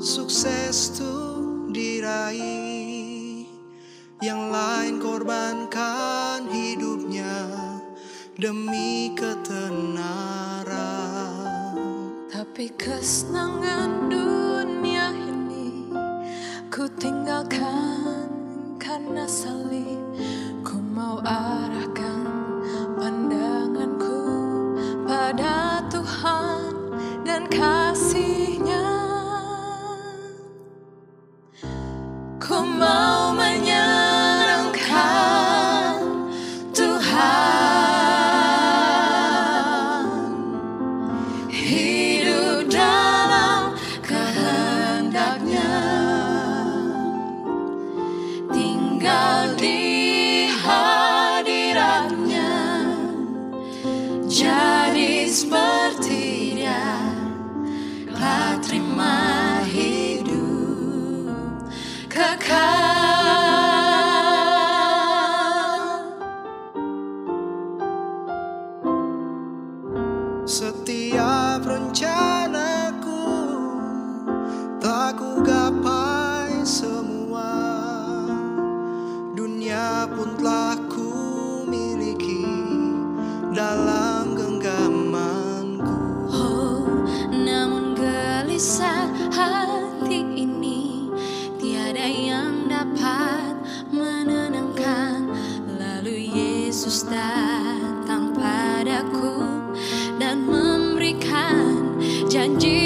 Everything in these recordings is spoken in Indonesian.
Sukses tuh diraih. Yang lain korbankan hidupnya Demi ketenaran. Tapi kesenangan dunia ini Ku tinggalkan karena salib. Ku mau arahkan pandanganku pada Tuhan dan kasihnya 承诺。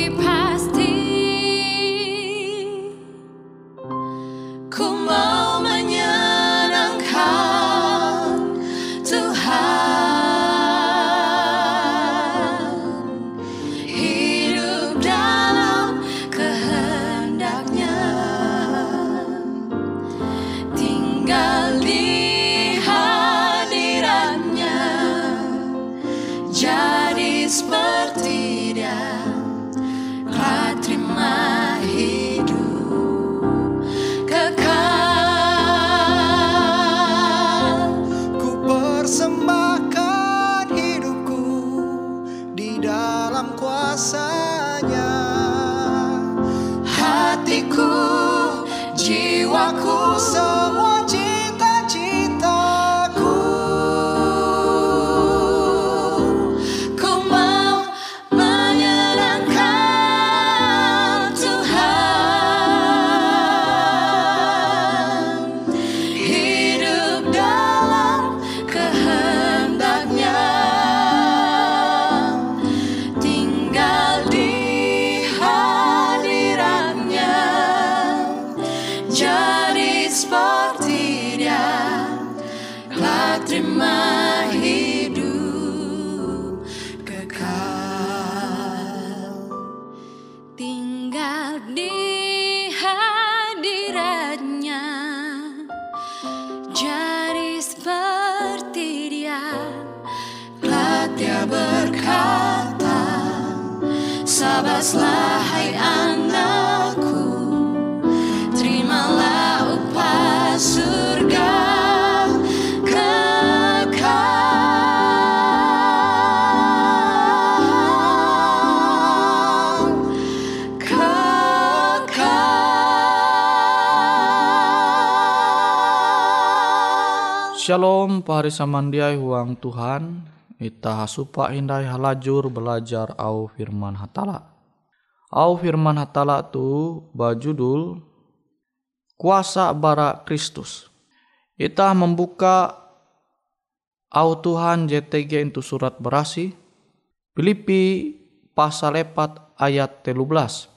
acusa. Dia berkata Sabatlah hai anakku. Terimalah upah surga Shalom pahari samandiai huang Tuhan Ita hasupa hindai halajur belajar au firman hatala Au firman hatala tu bajudul kuasa bara Kristus. Ita membuka au Tuhan JTG itu surat berasi. Filipi pasal 4 ayat 13.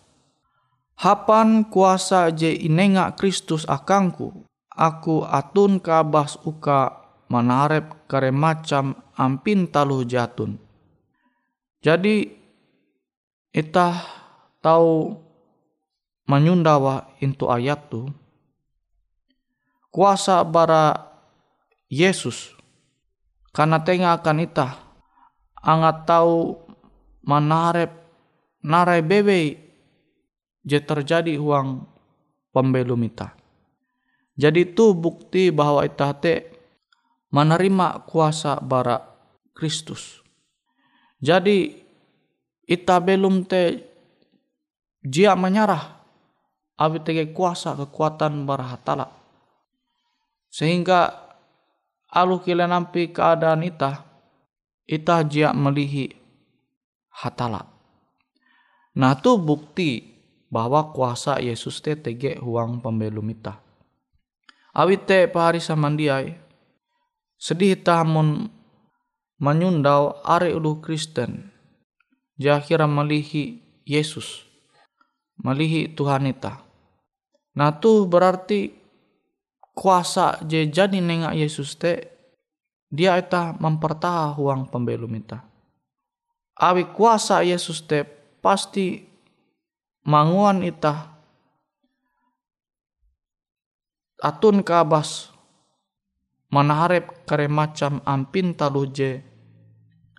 Hapan kuasa je inenga Kristus akangku, aku atun kabas uka manarep kare macam ampin taluh jatun. Jadi itah tahu menyundawa itu ayat tu kuasa bara Yesus karena tengah akan itah angat tahu manarep narai bebe je terjadi uang pembelum ita. Jadi itu bukti bahwa ita te menerima kuasa bara Kristus. Jadi ita belum te jia menyerah abi tege kuasa kekuatan bara hatala. Sehingga alu kila nampi keadaan ita ita jia melihi hatala. Nah tu bukti bahwa kuasa Yesus te tege huang pembelum ita. Awit te pahari samandiai sedih tamun menyundau are ulu Kristen jakira melihi Yesus melihi Tuhan ita. Nah tu berarti kuasa je jadi nengak Yesus te dia ita mempertaha huang pembelum ita. Awi kuasa Yesus te pasti manguan ita atun kabas manaharep kare macam ampin taluje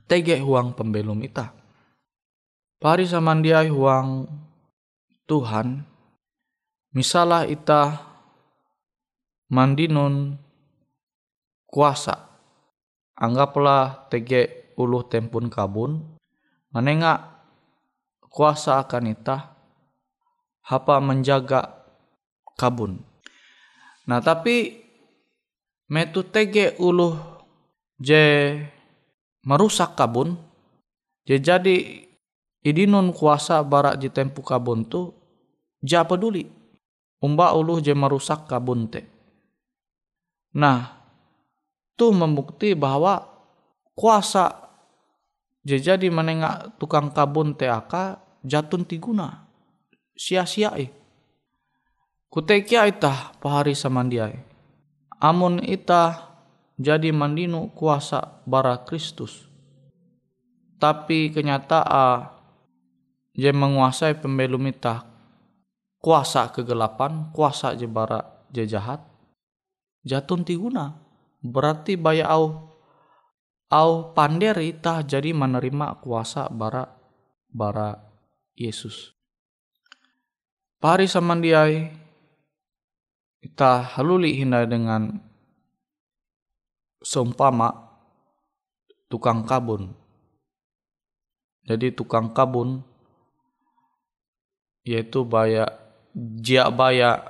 tege huang pembelum ita. Pari samandiai huang Tuhan, misalah ita mandinun kuasa. Anggaplah tege uluh tempun kabun, menengak kuasa akan ita, hapa menjaga kabun. Nah tapi metu tege uluh je merusak kabun, je jadi idinun kuasa barak je tempu kabun tu ja peduli umba uluh je merusak kabun te. Nah, tu membukti bahwa kuasa je jadi menengak tukang kabun te aka jatun tiguna sia-sia eh. Kutekia ita pahari samandiai. Amun ita jadi mandinu kuasa bara Kristus. Tapi kenyataan je menguasai pembelum ita kuasa kegelapan, kuasa je bara je jahat, jatun tiguna. Berarti baya au au pander ita jadi menerima kuasa bara bara Yesus. Pari samandiai kita haluli hina dengan seumpama tukang kabun. Jadi tukang kabun yaitu baya jia baya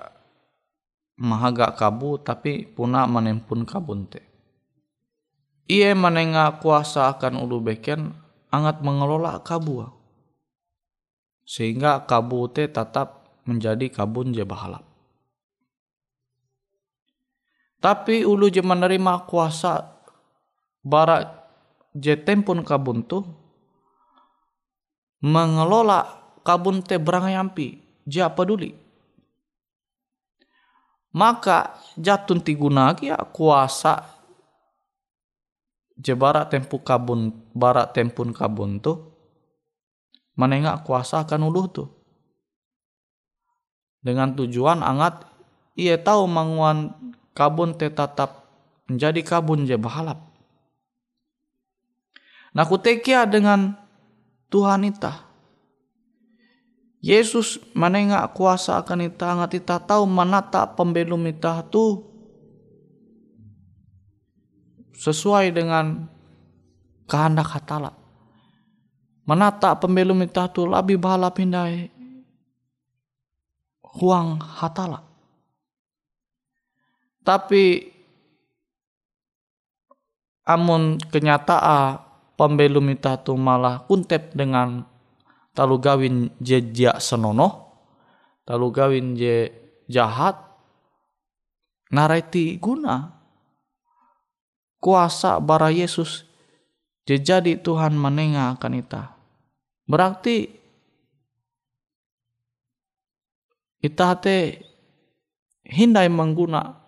mahaga kabu tapi puna menempun kabun te. Ia menengah kuasa akan ulu beken angat mengelola kabu. Sehingga kabu te tetap menjadi kabun je bahalap. Tapi ulu je menerima kuasa barat je tempun kabun tu mengelola kabun te berangayampi ja peduli. Maka jatun tiguna kia kuasa je barat tempu kabun barat tempun kabun tu menengak kuasa akan uluh tu dengan tujuan angat ia tahu manguan kabun te tetap menjadi kabun je bahalap. Nah kutekia dengan Tuhan ita. Yesus menengak kuasa akan ita angat ita tahu menata pembelum ita tu sesuai dengan kehendak hatala. Menata pembelum ita tu lebih bahalap hindai huang hatala. Tapi amun kenyataan pembelum ita tu malah kuntep dengan talu gawin je jia senonoh talu gawin je jahat nareti guna. Kuasa bara Yesus je jadi Tuhan menengah akan ita. Berarti ita te hindai mengguna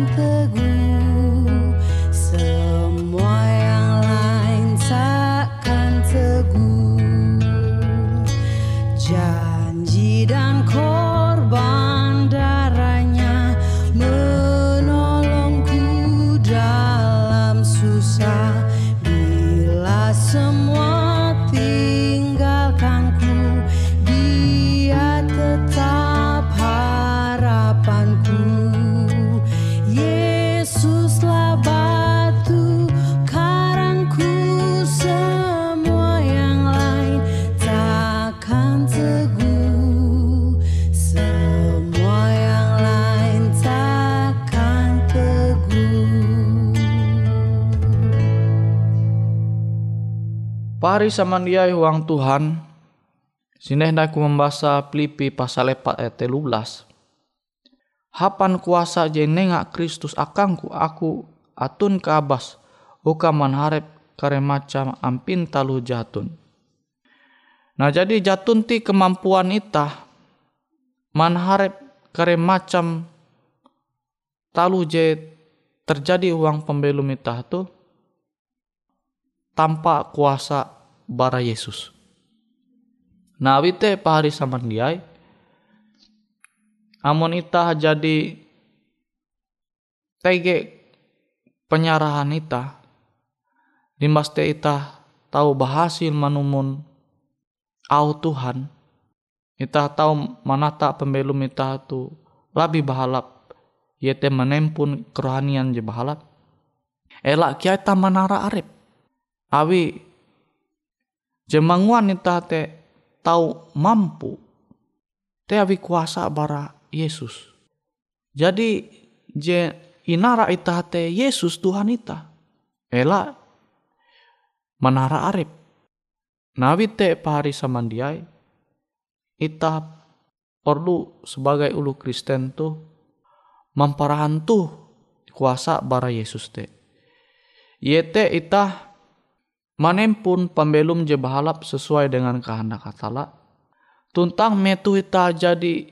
takkan teguh Pari samandiai huang Tuhan, sineh ku membaca Filipi pasal 4 ayat 13. Hapan kuasa je nengak Kristus akangku aku atun ke abas, uka manharep kare macam ampin talu jatun. Nah jadi jatun ti kemampuan ita manharep kare macam talu je terjadi uang pembelum ita tu tanpa kuasa bara Yesus. Nah wite pahari samandiai amun ita jadi tege penyarahan ita limbaste ita tahu berhasil manumun au Tuhan ita tahu manata pembelum ita tu lebih bahalap yete menempun kerohanian je bahalap elak kia ita manara arep awi jemanguan ita te tahu mampu. Te awi kuasa bara Yesus. Jadi je inara ita te Yesus Tuhan ita ela manara arep. Nawi te pahari samandiai ita perlu sebagai ulu Kristen tuh memparahan tuh kuasa bara Yesus te. Yete ita manempun pembelum je bahalap sesuai dengan kehendak katala tuntang metu ita jadi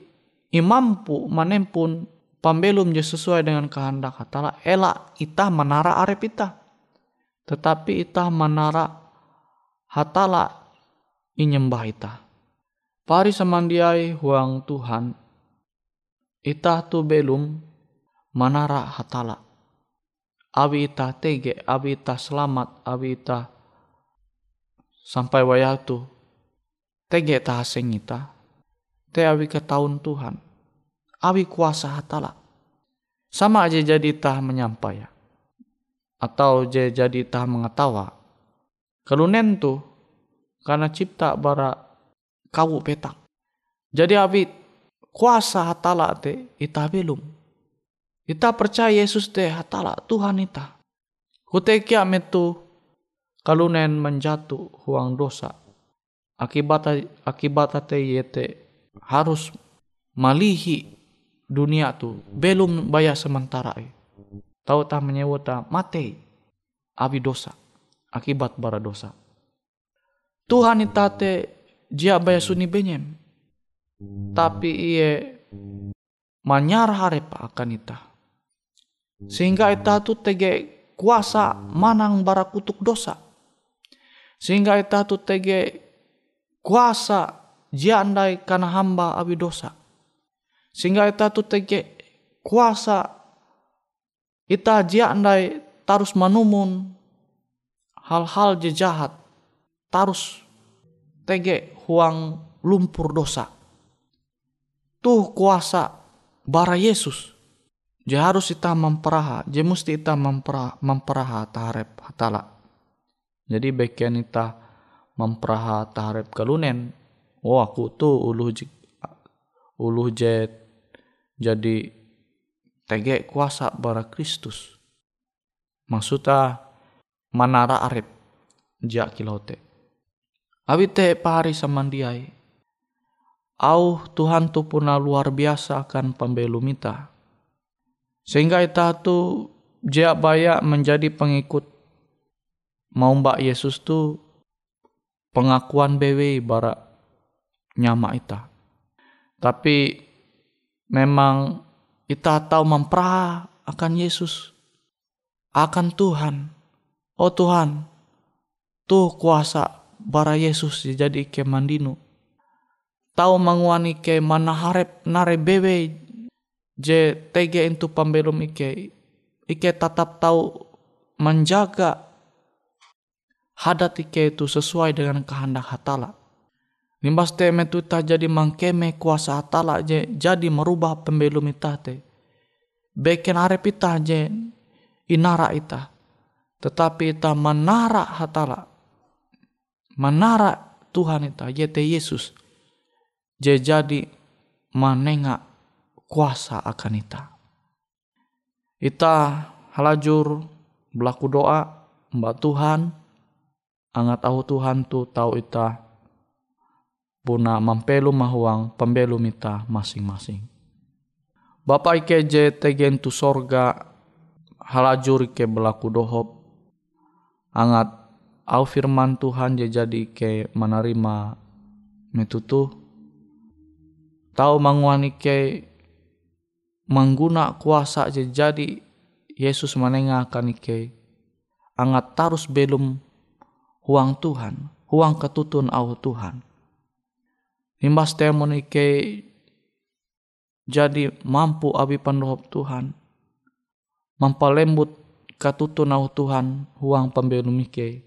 imampu manempun pembelum je sesuai dengan kehendak katala ela ita menara arep ita tetapi ita menara hatala inyembah ita pari samandiai huang Tuhan ita tu belum manara hatala. Awi ita tege awi ita selamat awi ita sampai wayatu tege ta haseng ita te awi ke tahun Tuhan. Awi kuasa hatala sama aja jadi tah menyampai atau je jadi tah mengetawa. Kelunen tu karena cipta bara kawu petak. Jadi awi kuasa hatala te ita belum. Ita percaya Yesus te hatala Tuhan ita. Kutekia metu kalunen menjatuh huang dosa. Akibat akibat te yete harus malihi dunia tu belum bayar sementara. Tahu tak menyewota mate abi dosa akibat bara dosa. Tuhan itate jia bayar suni benyem. Tapi iye manyar harap akan ita. Sehingga ita tu tege kuasa manang bara kutuk dosa. Sehingga ita tu tege kuasa jiandai karena hamba abi dosa. Sehingga ita tu tege kuasa ita jiandai tarus manumun hal-hal jejahat tarus tege huang lumpur dosa. Tuh kuasa bara Yesus. Je harus kita memperaha, je mesti kita memperaha, memperaha taharep hatala. Jadi bagian kita memperaha taharep kalunen. Oh aku tuh ulu ulu jet jadi tege kuasa bara Kristus. Maksudnya manara arep jak kilote. Abi te pahari samandiai Au Tuhan tu puna luar biasa akan pembelum ita. Sehingga ita tu jia baya menjadi pengikut mau mbak Yesus tu pengakuan bewe bara nyama ita. Tapi memang ita tahu memperah akan Yesus, akan Tuhan. Oh Tuhan, tuh kuasa bara Yesus jadi kemandinu tahu manguani ke mana harap nare bebe je tege itu pembelum ike ike tetap tahu menjaga hadat ike itu sesuai dengan kehendak hatala. Nimbas te metu ta jadi mangkeme kuasa hatala je jadi merubah pembelum ita te. Beken arep ita je inara ita. Tetapi ita menara hatala. Menara Tuhan ita, yaitu Yesus je jadi manenga kuasa akan ita. Ita halajur belaku doa mbak Tuhan angat tahu Tuhan tu tahu ita puna mampelu mahuang pembelum ita masing-masing. Bapak ike je tegen tu sorga halajur ike belaku dohop. Angat au firman Tuhan je jadi ke menerima metutu. Tahu manguani ke mengguna kuasa aja jadi Yesus menengahkan ike. Angat tarus belum huang Tuhan huang ketutun au Tuhan. Nimbas temon ike jadi mampu abi pandohop Tuhan. Mampalembut katutun au Tuhan huang pembelum ike.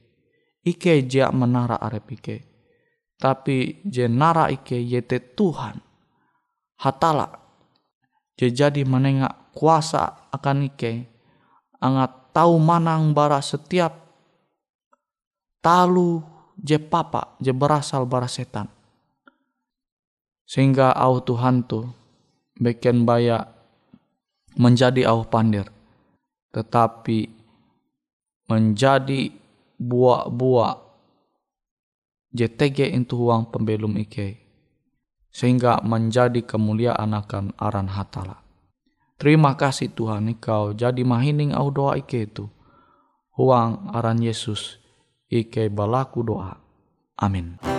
Ike jia menara arep ike. Tapi jenara ike yete Tuhan. Hatala jadi menengak kuasa akan ike. Angat tahu manang bara setiap talu je papa je berasal bara setan sehingga au Tuhan tu beken baya menjadi au pandir tetapi menjadi buah-buah JTG itu uang pembelum ike sehingga menjadi kemuliaan akan aran hatala. Terima kasih Tuhan Engkau jadi mahining au doa ike itu. Huang aran Yesus ike balaku doa. Amin.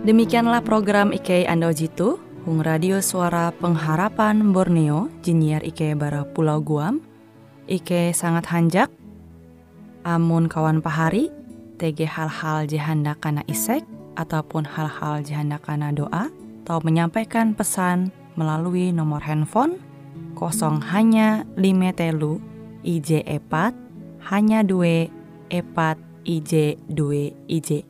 Demikianlah program IK Ando Jitu, Hung Radio Suara Pengharapan Borneo, Jinnyar IK Bara Pulau Guam, IK sangat hanjak, amun kawan pahari, TG hal-hal jihanda kana isek, ataupun hal-hal jihanda kana doa, atau menyampaikan pesan melalui nomor handphone kosong hanya lima telu IJ epat hanya dua epat IJ dua IJ.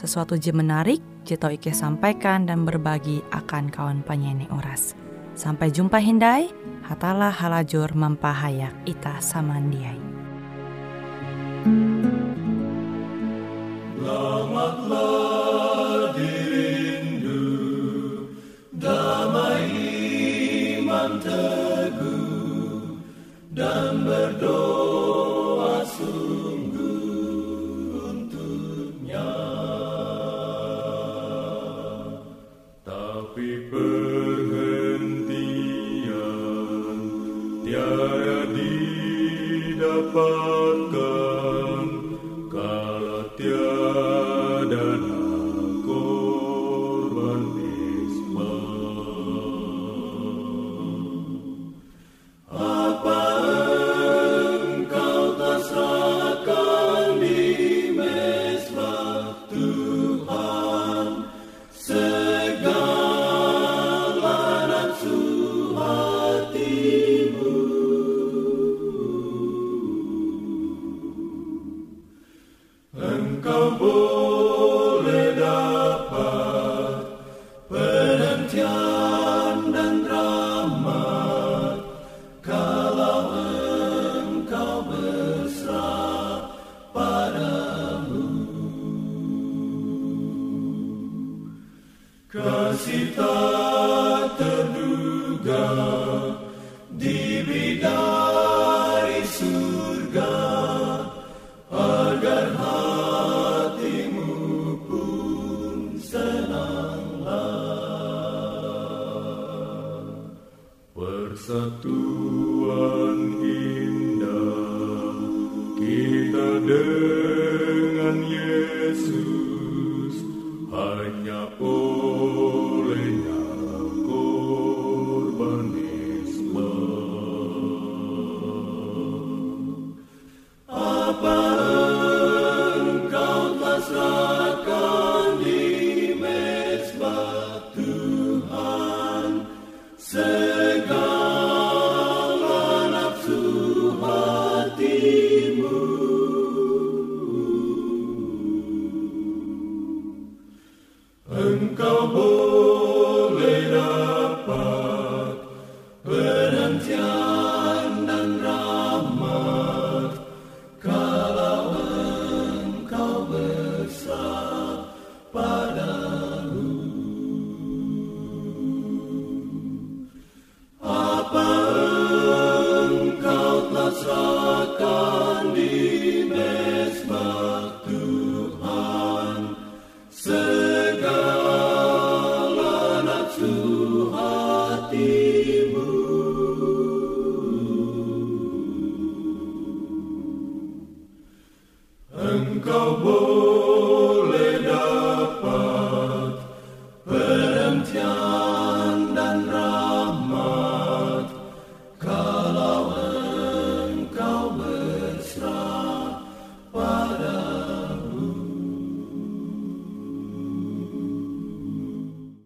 sesuatu je menarik, Jito Ike sampaikan dan berbagi akan kawan penyanyi oras. Sampai jumpa Hindai, hatalah halajur mempahayak ita samandiai. Tapi Satu